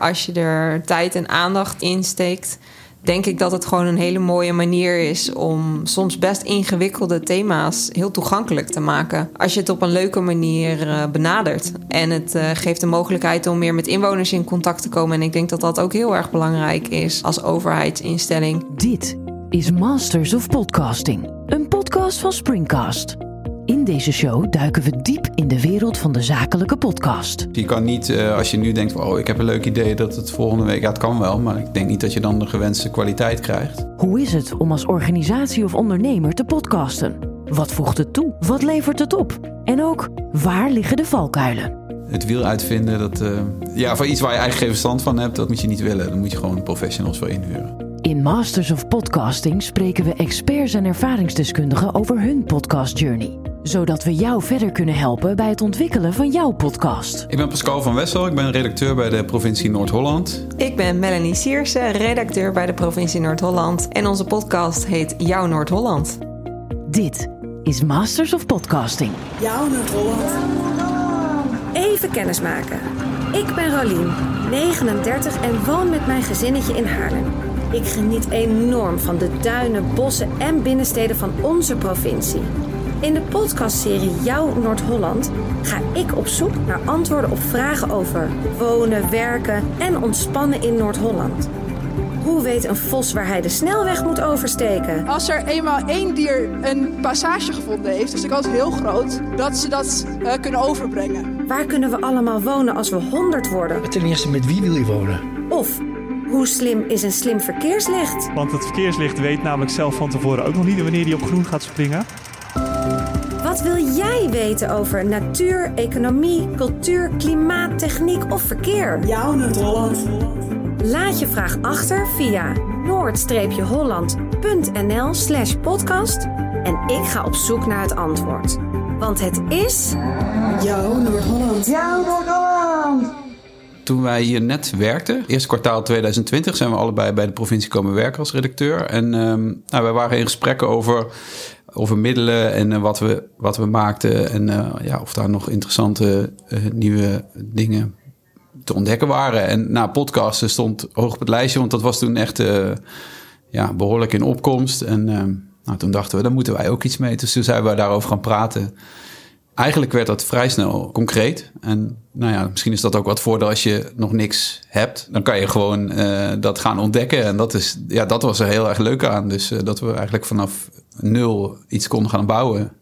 Als je er tijd en aandacht in steekt, denk ik dat het gewoon een hele mooie manier is om soms best ingewikkelde thema's heel toegankelijk te maken. Als je het op een leuke manier uh, benadert. En het uh, geeft de mogelijkheid om meer met inwoners in contact te komen. En ik denk dat dat ook heel erg belangrijk is als overheidsinstelling. Dit is Masters of Podcasting, een podcast van Springcast. In deze show duiken we diep in de wereld van de zakelijke podcast. Je kan niet, uh, als je nu denkt, oh, ik heb een leuk idee dat het volgende week, ja, het kan wel, maar ik denk niet dat je dan de gewenste kwaliteit krijgt. Hoe is het om als organisatie of ondernemer te podcasten? Wat voegt het toe? Wat levert het op? En ook, waar liggen de valkuilen? Het wiel uitvinden, dat, uh, ja, voor iets waar je eigenlijk geen verstand van hebt, dat moet je niet willen. Dan moet je gewoon professionals voor inhuren. In Masters of Podcasting spreken we experts en ervaringsdeskundigen over hun podcast journey zodat we jou verder kunnen helpen bij het ontwikkelen van jouw podcast. Ik ben Pascal van Wessel, ik ben redacteur bij de provincie Noord-Holland. Ik ben Melanie Sierse, redacteur bij de provincie Noord-Holland. En onze podcast heet Jouw Noord-Holland. Dit is Masters of Podcasting. Jouw Noord-Holland. Even kennismaken. Ik ben Rolien, 39 en woon met mijn gezinnetje in Haarlem. Ik geniet enorm van de duinen, bossen en binnensteden van onze provincie. In de podcastserie Jouw Noord-Holland ga ik op zoek naar antwoorden op vragen over wonen, werken en ontspannen in Noord-Holland. Hoe weet een vos waar hij de snelweg moet oversteken? Als er eenmaal één dier een passage gevonden heeft, is de kans heel groot dat ze dat uh, kunnen overbrengen. Waar kunnen we allemaal wonen als we 100 worden? Ten eerste, met wie wil je wonen? Of hoe slim is een slim verkeerslicht? Want het verkeerslicht weet namelijk zelf van tevoren ook nog niet wanneer die op groen gaat springen. Wat wil jij weten over natuur, economie, cultuur, klimaat, techniek of verkeer? Jouw Noord-Holland. Laat je vraag achter via noord-holland.nl slash podcast en ik ga op zoek naar het antwoord. Want het is... Jouw Noord-Holland. Jouw Noord-Holland. Toen wij hier net werkten, eerste kwartaal 2020, zijn we allebei bij de provincie komen werken als redacteur. En um, nou, wij waren in gesprekken over over middelen en uh, wat, we, wat we maakten. En uh, ja, of daar nog interessante uh, nieuwe dingen te ontdekken waren. En nou, podcasten stond hoog op het lijstje, want dat was toen echt ja, behoorlijk in opkomst. En nou, toen dachten we, daar moeten wij ook iets mee. Dus toen zijn we daarover gaan praten. Eigenlijk werd dat vrij snel concreet. En nou ja, misschien is dat ook wat voordeel als je nog niks hebt. Dan kan je gewoon dat gaan ontdekken. En dat, is, ja, dat was er heel erg leuk aan. Dus dat we eigenlijk vanaf nul iets konden gaan bouwen.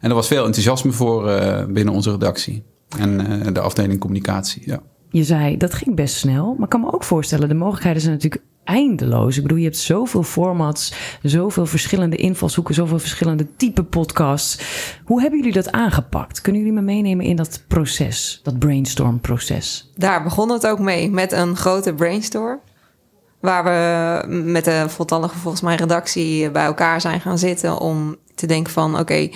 En er was veel enthousiasme voor uh, binnen onze redactie en de afdeling communicatie. Ja. Je zei dat ging best snel, maar ik kan me ook voorstellen, de mogelijkheden zijn natuurlijk eindeloos. Ik bedoel, je hebt zoveel formats, zoveel verschillende invalshoeken, zoveel verschillende type podcasts. Hoe hebben jullie dat aangepakt? Kunnen jullie me meenemen in dat proces, dat brainstorm-proces? Daar begon het ook mee, met een grote brainstorm. Waar we met de voltallige volgens mij redactie bij elkaar zijn gaan zitten om te denken van oké,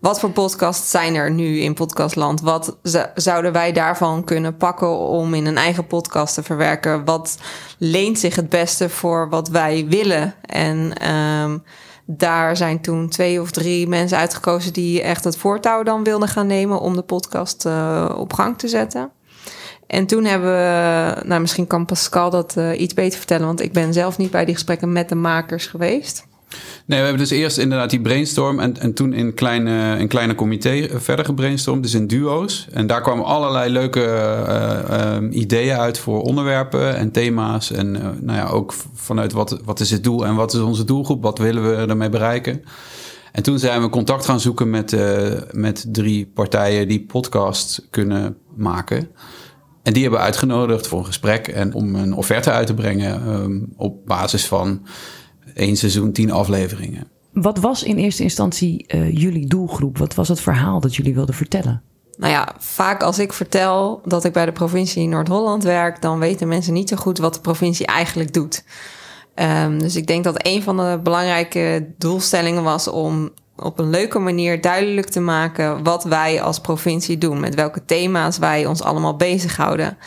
wat voor podcasts zijn er nu in podcastland? Wat zouden wij daarvan kunnen pakken om in een eigen podcast te verwerken? Wat leent zich het beste voor wat wij willen? En um, daar zijn toen twee of drie mensen uitgekozen die echt het voortouw dan wilden gaan nemen om de podcast uh, op gang te zetten. En toen hebben we, nou misschien kan Pascal dat uh, iets beter vertellen, want ik ben zelf niet bij die gesprekken met de makers geweest. Nee, we hebben dus eerst inderdaad die brainstorm en, en toen in kleine, in kleine comité verder gebrainstormd, dus in duo's. En daar kwamen allerlei leuke uh, uh, ideeën uit voor onderwerpen en thema's. En nou ja, ook vanuit wat, wat is het doel en wat is onze doelgroep, wat willen we ermee bereiken. En toen zijn we contact gaan zoeken met, met drie partijen die podcasts kunnen maken. En die hebben uitgenodigd voor een gesprek en om een offerte uit te brengen um, op basis van één seizoen, tien afleveringen. Wat was in eerste instantie uh, jullie doelgroep? Wat was het verhaal dat jullie wilden vertellen? Nou ja, vaak als ik vertel dat ik bij de provincie Noord-Holland werk, dan weten mensen niet zo goed wat de provincie eigenlijk doet. Um, dus ik denk dat een van de belangrijke doelstellingen was om op een leuke manier duidelijk te maken wat wij als provincie doen, met welke thema's wij ons allemaal bezighouden.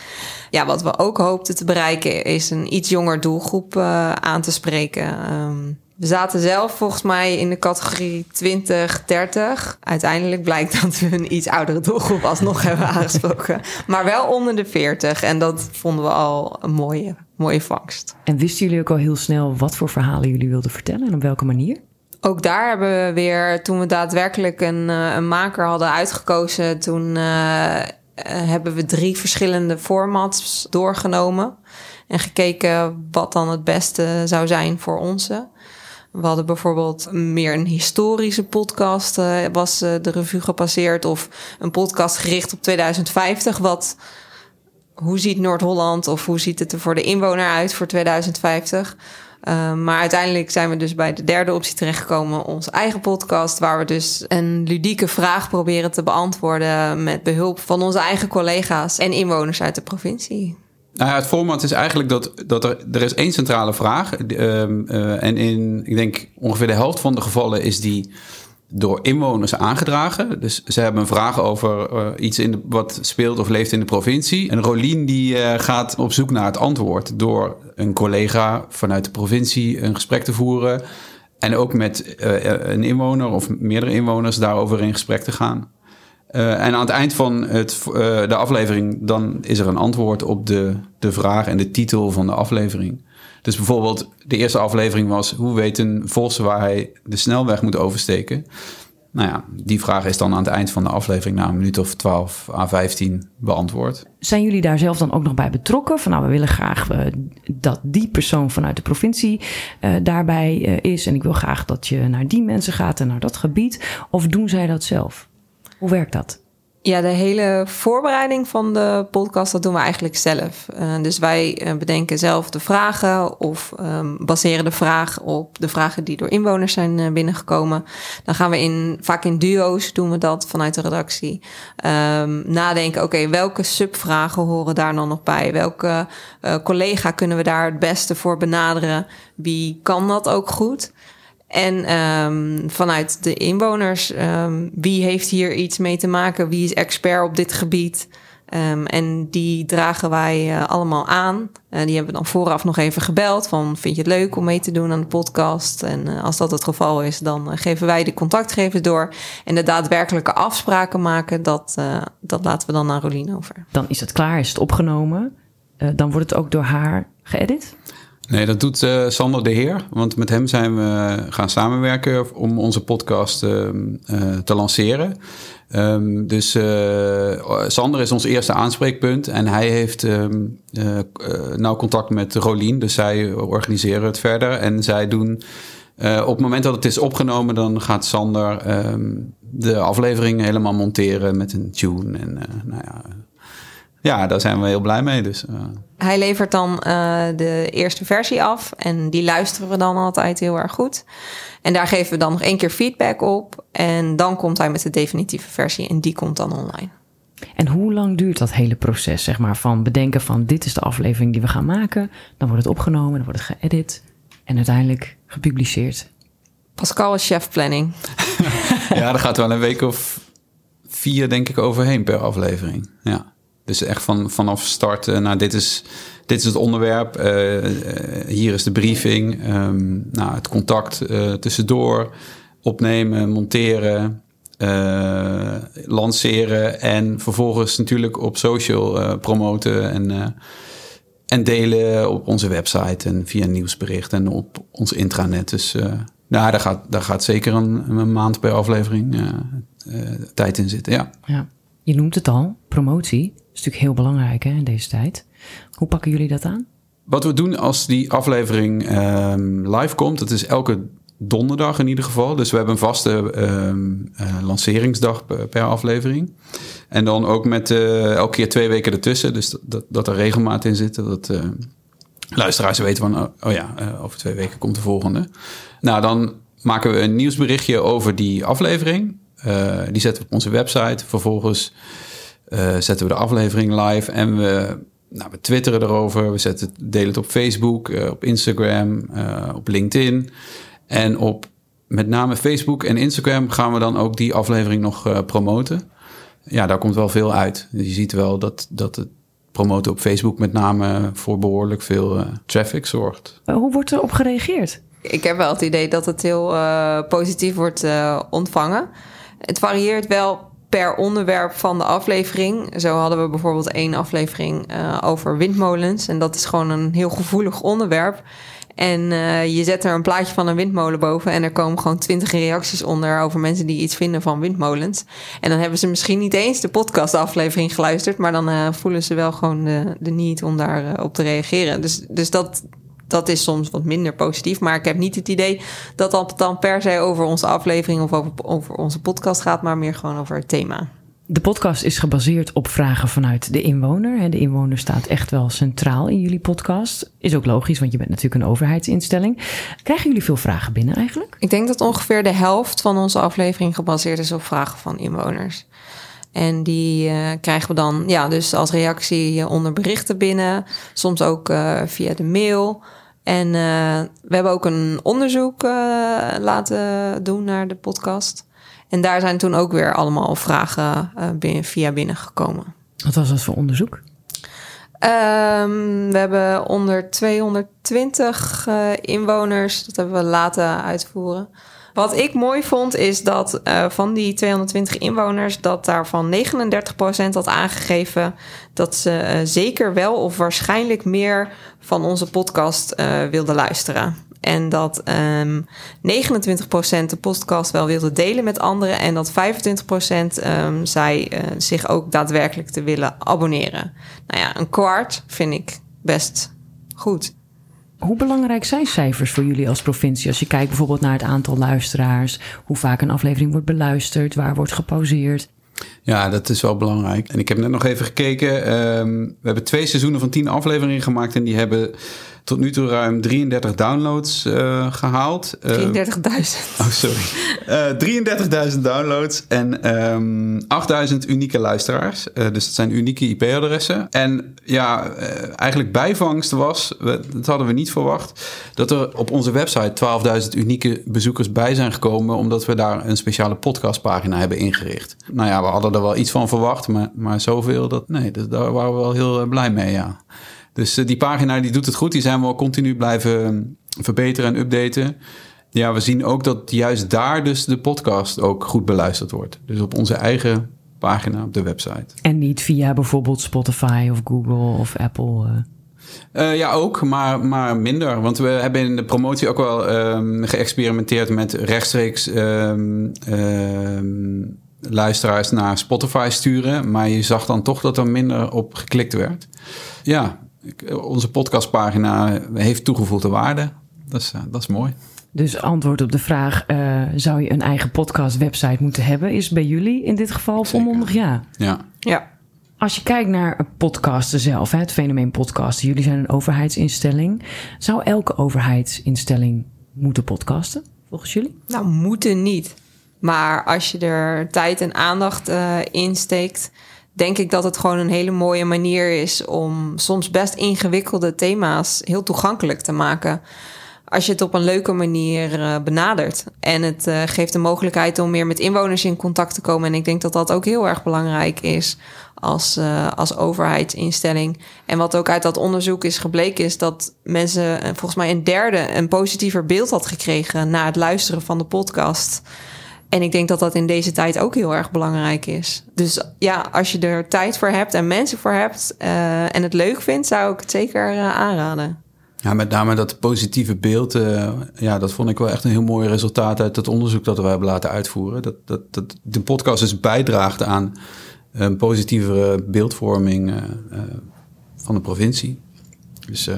Ja, wat we ook hoopten te bereiken is een iets jonger doelgroep uh, aan te spreken. Um, We zaten zelf volgens mij in de categorie 20-30. Uiteindelijk blijkt dat we een iets oudere doelgroep alsnog hebben aangesproken. Maar wel onder de 40. En dat vonden we al een mooie, mooie vangst. En wisten jullie ook al heel snel wat voor verhalen jullie wilden vertellen en op welke manier? Ook daar hebben we weer, toen we daadwerkelijk een, eh, een maker hadden uitgekozen, toen uh, hebben we drie verschillende formats doorgenomen. En gekeken wat dan het beste zou zijn voor onze. We hadden bijvoorbeeld meer een historische podcast, was de revue gepasseerd. Of een podcast gericht op 2050. Wat, hoe ziet Noord-Holland of hoe ziet het er voor de inwoner uit voor 2050? Uh, maar uiteindelijk zijn we dus bij de derde optie terechtgekomen, onze eigen podcast, waar we dus een ludieke vraag proberen te beantwoorden met behulp van onze eigen collega's en inwoners uit de provincie. Nou ja, het format is eigenlijk dat, dat er, er is één centrale vraag. Uh, en in, ik denk, ongeveer de helft van de gevallen is die door inwoners aangedragen. Dus ze hebben een vraag over uh, iets in wat speelt of leeft in de provincie. En Rolien die uh, gaat op zoek naar het antwoord door een collega vanuit de provincie een gesprek te voeren. En ook met uh, een inwoner of meerdere inwoners daarover in gesprek te gaan. En aan het eind van het, de aflevering, dan is er een antwoord op de, de vraag en de titel van de aflevering. Dus bijvoorbeeld, de eerste aflevering was: hoe weet een vos waar hij de snelweg moet oversteken? Nou ja, die vraag is dan aan het eind van de aflevering, na een minuut of 12 à 15, beantwoord. Zijn jullie daar zelf dan ook nog bij betrokken? Van nou, we willen graag uh, dat die persoon vanuit de provincie uh, daarbij uh, is. En ik wil graag dat je naar die mensen gaat en naar dat gebied. Of doen zij dat zelf? Hoe werkt dat? Ja, de hele voorbereiding van de podcast, dat doen we eigenlijk zelf. Uh, dus wij uh, bedenken zelf de vragen of um, baseren de vraag op de vragen die door inwoners zijn uh, binnengekomen. Dan gaan we in, vaak in duo's doen we dat vanuit de redactie. Um, nadenken, oké, welke subvragen horen daar dan nog bij? Welke collega kunnen we daar het beste voor benaderen? Wie kan dat ook goed? En um, vanuit de inwoners, um, wie heeft hier iets mee te maken? Wie is expert op dit gebied? Um, en die dragen wij uh, allemaal aan. Uh, die hebben we dan vooraf nog even gebeld. Van vind je het leuk om mee te doen aan de podcast? En uh, als dat het geval is, dan geven wij de contactgevers door. En de daadwerkelijke afspraken maken, dat, dat laten we dan aan Rolien over. Dan is het klaar, is het opgenomen. dan wordt het ook door haar geëdit? Nee, dat doet uh, Sander de Heer. Want met hem zijn we gaan samenwerken om onze podcast uh, uh, te lanceren. Um, dus Sander is ons eerste aanspreekpunt. En hij heeft um, nauw contact met Rolien. Dus zij organiseren het verder. En zij doen... op het moment dat het is opgenomen, dan gaat Sander de aflevering helemaal monteren met een tune. En nou ja, ja, daar zijn we heel blij mee. Dus, uh. Hij levert dan uh, de eerste versie af en die luisteren we dan altijd heel erg goed. En daar geven we dan nog één keer feedback op. En dan komt hij met de definitieve versie en die komt dan online. En hoe lang duurt dat hele proces, zeg maar, van bedenken van dit is de aflevering die we gaan maken. Dan wordt het opgenomen, dan wordt het geëdit en uiteindelijk gepubliceerd. Pascal is chef planning. ja, daar gaat wel een week of vier denk ik overheen per aflevering. Ja. Dus echt van, vanaf start, uh, nou, dit is, dit is het onderwerp, uh, uh, hier is de briefing, um, nou, het contact tussendoor, opnemen, monteren, lanceren en vervolgens natuurlijk op social promoten en, en delen op onze website en via nieuwsbericht en op ons intranet. Dus nou, daar, gaat, daar gaat zeker een, een maand per aflevering tijd in zitten, ja. ja. Je noemt het al, promotie. Is natuurlijk heel belangrijk hè, in deze tijd. Hoe pakken jullie dat aan? Wat we doen als die aflevering um, live komt, dat is elke donderdag in ieder geval. Dus we hebben een vaste um, uh, lanceringsdag per aflevering. En dan ook met uh, elke keer twee weken ertussen. Dus dat, dat, dat er regelmaat in zit. Dat uh, luisteraars weten van, oh, oh ja, over twee weken komt de volgende. Nou, dan maken we een nieuwsberichtje over die aflevering. Die zetten we op onze website. Vervolgens uh, zetten we de aflevering live en we, nou, we twitteren erover. We zetten, delen het op Facebook, uh, op Instagram, op LinkedIn. En op met name Facebook en Instagram gaan we dan ook die aflevering nog promoten. Ja, daar komt wel veel uit. Je ziet wel dat, dat het promoten op Facebook met name voor behoorlijk veel traffic zorgt. Hoe wordt er op gereageerd? Ik heb wel het idee dat het heel uh, positief wordt uh, ontvangen. Het varieert wel per onderwerp van de aflevering. Zo hadden we bijvoorbeeld één aflevering uh, over windmolens. En dat is gewoon een heel gevoelig onderwerp. En uh, je zet er een plaatje van een windmolen boven en er komen gewoon twintig reacties onder over mensen die iets vinden van windmolens. En dan hebben ze misschien niet eens de podcastaflevering geluisterd, maar dan uh, voelen ze wel gewoon de, de niet om daarop op te reageren. Dus, dus dat, dat is soms wat minder positief. Maar ik heb niet het idee dat dat dan per se over onze aflevering of over, over onze podcast gaat, maar meer gewoon over het thema. De podcast is gebaseerd op vragen vanuit de inwoner. De inwoner staat echt wel centraal in jullie podcast. Is ook logisch, want je bent natuurlijk een overheidsinstelling. Krijgen jullie veel vragen binnen eigenlijk? Ik denk dat ongeveer de helft van onze aflevering gebaseerd is op vragen van inwoners. En die uh, krijgen we dan ja, dus als reactie onder berichten binnen. Soms ook uh, via de mail. En uh, we hebben ook een onderzoek laten doen naar de podcast. En daar zijn toen ook weer allemaal vragen uh, binnen, via binnengekomen. Wat was dat voor onderzoek? Um, we hebben onder 220 uh, inwoners, dat hebben we laten uitvoeren. Wat ik mooi vond is dat uh, van die 220 inwoners, dat daarvan 39% had aangegeven dat ze zeker wel of waarschijnlijk meer van onze podcast wilden luisteren. En dat um, 29% de podcast wel wilde delen met anderen. En dat 25% um, uh, zich ook daadwerkelijk te willen abonneren. Nou ja, een kwart vind ik best goed. Hoe belangrijk zijn cijfers voor jullie als provincie? Als je kijkt bijvoorbeeld naar het aantal luisteraars, hoe vaak een aflevering wordt beluisterd, waar wordt gepauzeerd. Ja, dat is wel belangrijk. En ik heb net nog even gekeken. Um, we hebben twee seizoenen van tien afleveringen gemaakt en die hebben tot nu toe ruim 33 downloads uh, gehaald. Uh, 33.000. Oh, sorry. Uh, 33.000 downloads en um, 8.000 unieke luisteraars. Dus dat zijn unieke IP-adressen. En ja, eigenlijk bijvangst was, dat hadden we niet verwacht, dat er op onze website 12.000 unieke bezoekers bij zijn gekomen, omdat we daar een speciale podcastpagina hebben ingericht. Nou ja, we hadden er wel iets van verwacht, maar, maar zoveel, dat, nee, daar waren we wel heel blij mee, ja. Dus die pagina die doet het goed. Die zijn we al continu blijven verbeteren en updaten. Ja, we zien ook dat juist daar dus de podcast ook goed beluisterd wordt. Dus op onze eigen pagina op de website. En niet via bijvoorbeeld Spotify of Google of Apple? Uh... Uh, ja, ook, maar, maar minder. Want we hebben in de promotie ook wel um, geëxperimenteerd met rechtstreeks um, um, luisteraars naar Spotify sturen. Maar je zag dan toch dat er minder op geklikt werd. Ja, onze podcastpagina heeft toegevoegde waarde. Dat is, dat is mooi. Dus antwoord op de vraag: uh, zou je een eigen podcast-website moeten hebben? Is bij jullie in dit geval volmondig ja. Ja. ja. Als je kijkt naar podcasten zelf, het fenomeen podcasten, jullie zijn een overheidsinstelling. Zou elke overheidsinstelling moeten podcasten, volgens jullie? Nou, moeten niet. Maar als je er tijd en aandacht uh, in steekt, denk ik dat het gewoon een hele mooie manier is om soms best ingewikkelde thema's heel toegankelijk te maken. Als je het op een leuke manier uh, benadert. En het uh, geeft de mogelijkheid om meer met inwoners in contact te komen. En ik denk dat dat ook heel erg belangrijk is als, uh, als overheidsinstelling. En wat ook uit dat onderzoek is gebleken, is dat mensen, volgens mij een derde, een positiever beeld had gekregen na het luisteren van de podcast. En ik denk dat dat in deze tijd ook heel erg belangrijk is. Dus ja, als je er tijd voor hebt en mensen voor hebt uh, en het leuk vindt, zou ik het zeker uh, aanraden. Ja, met name dat positieve beeld, uh, ja, dat vond ik wel echt een heel mooi resultaat uit het onderzoek dat we hebben laten uitvoeren. Dat, dat, dat de podcast dus bijdraagt aan een positievere beeldvorming van de provincie. Dus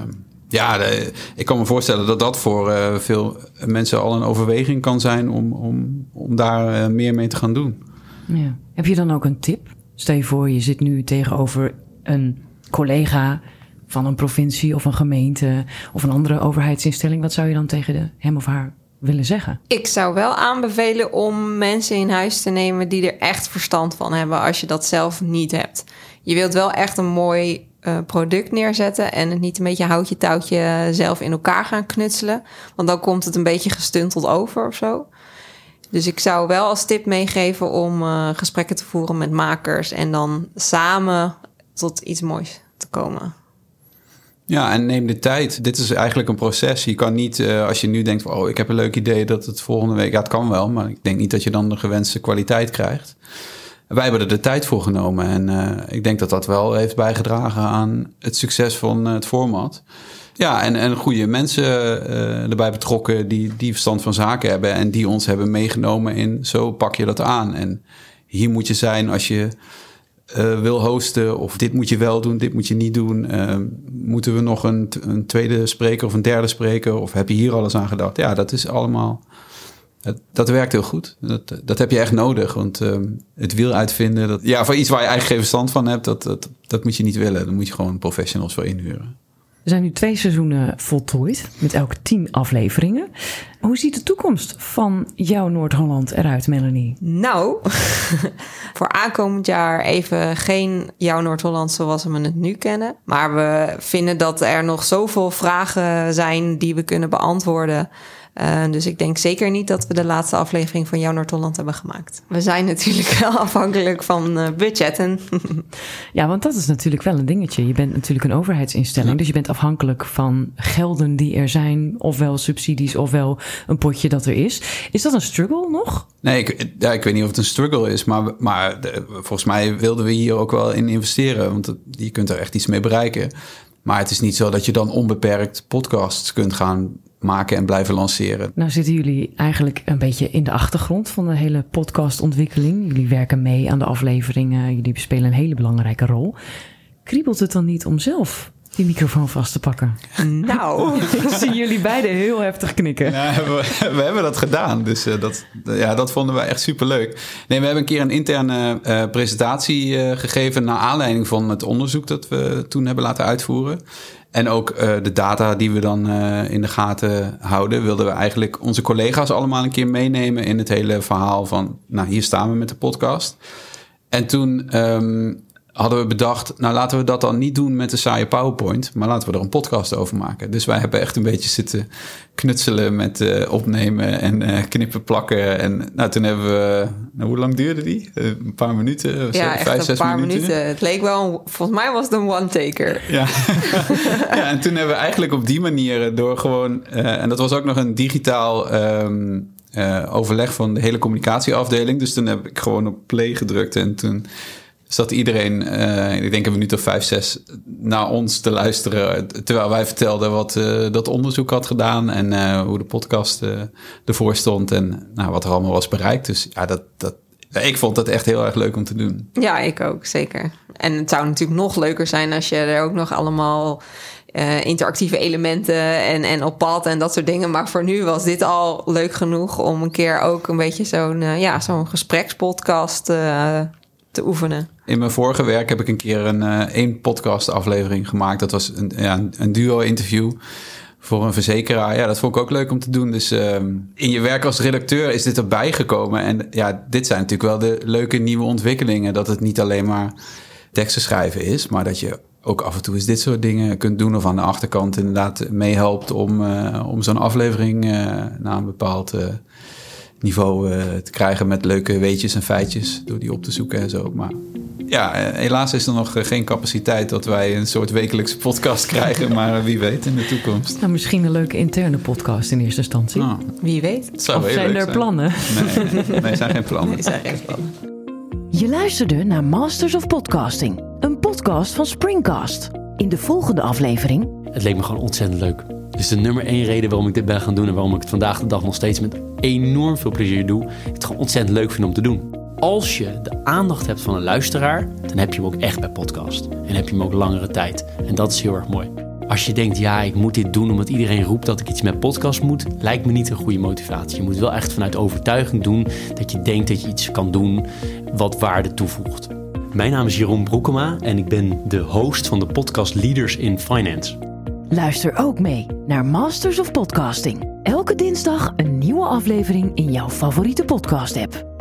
ja, de, ik kan me voorstellen dat dat voor uh, veel mensen al een overweging kan zijn om, om, om daar uh, meer mee te gaan doen. Ja. Heb je dan ook een tip? Stel je voor, je zit nu tegenover een collega van een provincie of een gemeente of een andere overheidsinstelling. Wat zou je dan tegen de, hem of haar willen zeggen? Ik zou wel aanbevelen om mensen in huis te nemen die er echt verstand van hebben als je dat zelf niet hebt. Je wilt wel echt een mooi uh, product neerzetten en het niet een beetje houtje touwtje zelf in elkaar gaan knutselen. Want dan komt het een beetje gestunteld over of zo. Dus ik zou wel als tip meegeven om uh, gesprekken te voeren met makers en dan samen tot iets moois te komen. Ja, en neem de tijd. Dit is eigenlijk een proces. Je kan niet, uh, als je nu denkt, oh, ik heb een leuk idee dat het volgende week, ja, het kan wel, maar ik denk niet dat je dan de gewenste kwaliteit krijgt. Wij hebben er de tijd voor genomen en uh, ik denk dat dat wel heeft bijgedragen aan het succes van het format. Ja, en, en goede mensen uh, erbij betrokken die, die verstand van zaken hebben en die ons hebben meegenomen in zo pak je dat aan. En hier moet je zijn als je wil hosten. Of dit moet je wel doen, dit moet je niet doen. Uh, moeten we nog een, een, tweede spreker of een derde spreker? Of heb je hier alles aan gedacht? Ja, dat is allemaal. Dat, dat werkt heel goed. Dat, dat heb je echt nodig. Want uh, het wiel uitvinden. Dat, ja, voor iets waar je eigenlijk geen verstand van hebt, dat, dat, dat moet je niet willen. Dan moet je gewoon professionals voor inhuren. We zijn nu twee seizoenen voltooid met elke tien afleveringen. Hoe ziet de toekomst van jouw Noord-Holland eruit, Melanie? Nou, voor aankomend jaar even geen jouw Noord-Holland zoals we het nu kennen. Maar we vinden dat er nog zoveel vragen zijn die we kunnen beantwoorden. Uh, dus ik denk zeker niet dat we de laatste aflevering van Jouw Noord-Holland hebben gemaakt. We zijn natuurlijk wel afhankelijk van uh, budgetten. ja, want dat is natuurlijk wel een dingetje. Je bent natuurlijk een overheidsinstelling, ja. dus je bent afhankelijk van gelden die er zijn, ofwel subsidies, ofwel een potje dat er is. Is dat een struggle nog? Nee, ik, ja, ik weet niet of het een struggle is, maar, maar de, volgens mij wilden we hier ook wel in investeren, want het, je kunt er echt iets mee bereiken. Maar het is niet zo dat je dan onbeperkt podcasts kunt gaan maken en blijven lanceren. Nou zitten jullie eigenlijk een beetje in de achtergrond van de hele podcastontwikkeling. Jullie werken mee aan de afleveringen, jullie spelen een hele belangrijke rol. Kriebelt het dan niet om zelf die microfoon vast te pakken? Nou, ik zie jullie beiden heel heftig knikken. Ja, we, we hebben dat gedaan, dus uh, dat, ja, dat vonden we echt superleuk. Nee, we hebben een keer een interne uh, presentatie uh, gegeven... naar aanleiding van het onderzoek dat we toen hebben laten uitvoeren. En ook uh, de data die we dan uh, in de gaten houden, wilden we eigenlijk onze collega's allemaal een keer meenemen in het hele verhaal van, nou, hier staan we met de podcast. En toen um, hadden we bedacht, nou laten we dat dan niet doen met een saaie PowerPoint, maar laten we er een podcast over maken. Dus wij hebben echt een beetje zitten knutselen met uh, opnemen en uh, knippen, plakken. En nou, toen hebben we, nou, hoe lang duurde die? Uh, een paar minuten? Ja, zo, echt vijf, een paar minuten. minuten. Het leek wel, volgens mij was het een one-taker. Ja. ja, en toen hebben we eigenlijk op die manier door gewoon, en dat was ook nog een digitaal... Um, overleg van de hele communicatieafdeling. Dus toen heb ik gewoon op play gedrukt en toen zat iedereen, uh, ik denk een minuut of vijf, zes, naar ons te luisteren. Terwijl wij vertelden wat uh, dat onderzoek had gedaan en uh, hoe de podcast ervoor stond en nou, wat er allemaal was bereikt. Dus ja, dat, dat, ik vond dat echt heel erg leuk om te doen. Ja, ik ook, zeker. En het zou natuurlijk nog leuker zijn als je er ook nog allemaal interactieve elementen en, en op pad en dat soort dingen. Maar voor nu was dit al leuk genoeg om een keer ook een beetje zo'n ja, zo'n gesprekspodcast te oefenen. In mijn vorige werk heb ik een keer een uh, één podcast aflevering gemaakt. Dat was een, ja, een duo interview voor een verzekeraar. Ja, dat vond ik ook leuk om te doen. Dus uh, in je werk als redacteur is dit erbij gekomen. En ja, dit zijn natuurlijk wel de leuke nieuwe ontwikkelingen. Dat het niet alleen maar teksten schrijven is, maar dat je ook af en toe eens dit soort dingen kunt doen. Of aan de achterkant inderdaad meehelpt om, uh, om zo'n aflevering uh, naar een bepaald niveau te krijgen met leuke weetjes en feitjes door die op te zoeken en zo. Maar ja, helaas is er nog geen capaciteit dat wij een soort wekelijkse podcast krijgen, maar wie weet in de toekomst. Nou, misschien een leuke interne podcast in eerste instantie. Nou, wie weet. Zou of zijn er zijn. plannen? Nee, nee, zijn geen plannen. Nee, zijn geen plannen. Je luisterde naar Masters of Podcasting, een podcast van Springcast. In de volgende aflevering. Het leek me gewoon ontzettend leuk. Dus de nummer één reden waarom ik dit ben gaan doen en waarom ik het vandaag de dag nog steeds met enorm veel plezier doe, ik het gewoon ontzettend leuk vind om te doen. Als je de aandacht hebt van een luisteraar, dan heb je hem ook echt bij podcast. En heb je hem ook langere tijd. En dat is heel erg mooi. Als je denkt, ja, ik moet dit doen omdat iedereen roept dat ik iets met podcast moet, lijkt me niet een goede motivatie. Je moet wel echt vanuit overtuiging doen dat je denkt dat je iets kan doen wat waarde toevoegt. Mijn naam is Jeroen Broekema en ik ben de host van de podcast Leaders in Finance. Luister ook mee naar Masters of Podcasting. Elke dinsdag een nieuwe aflevering in jouw favoriete podcast-app.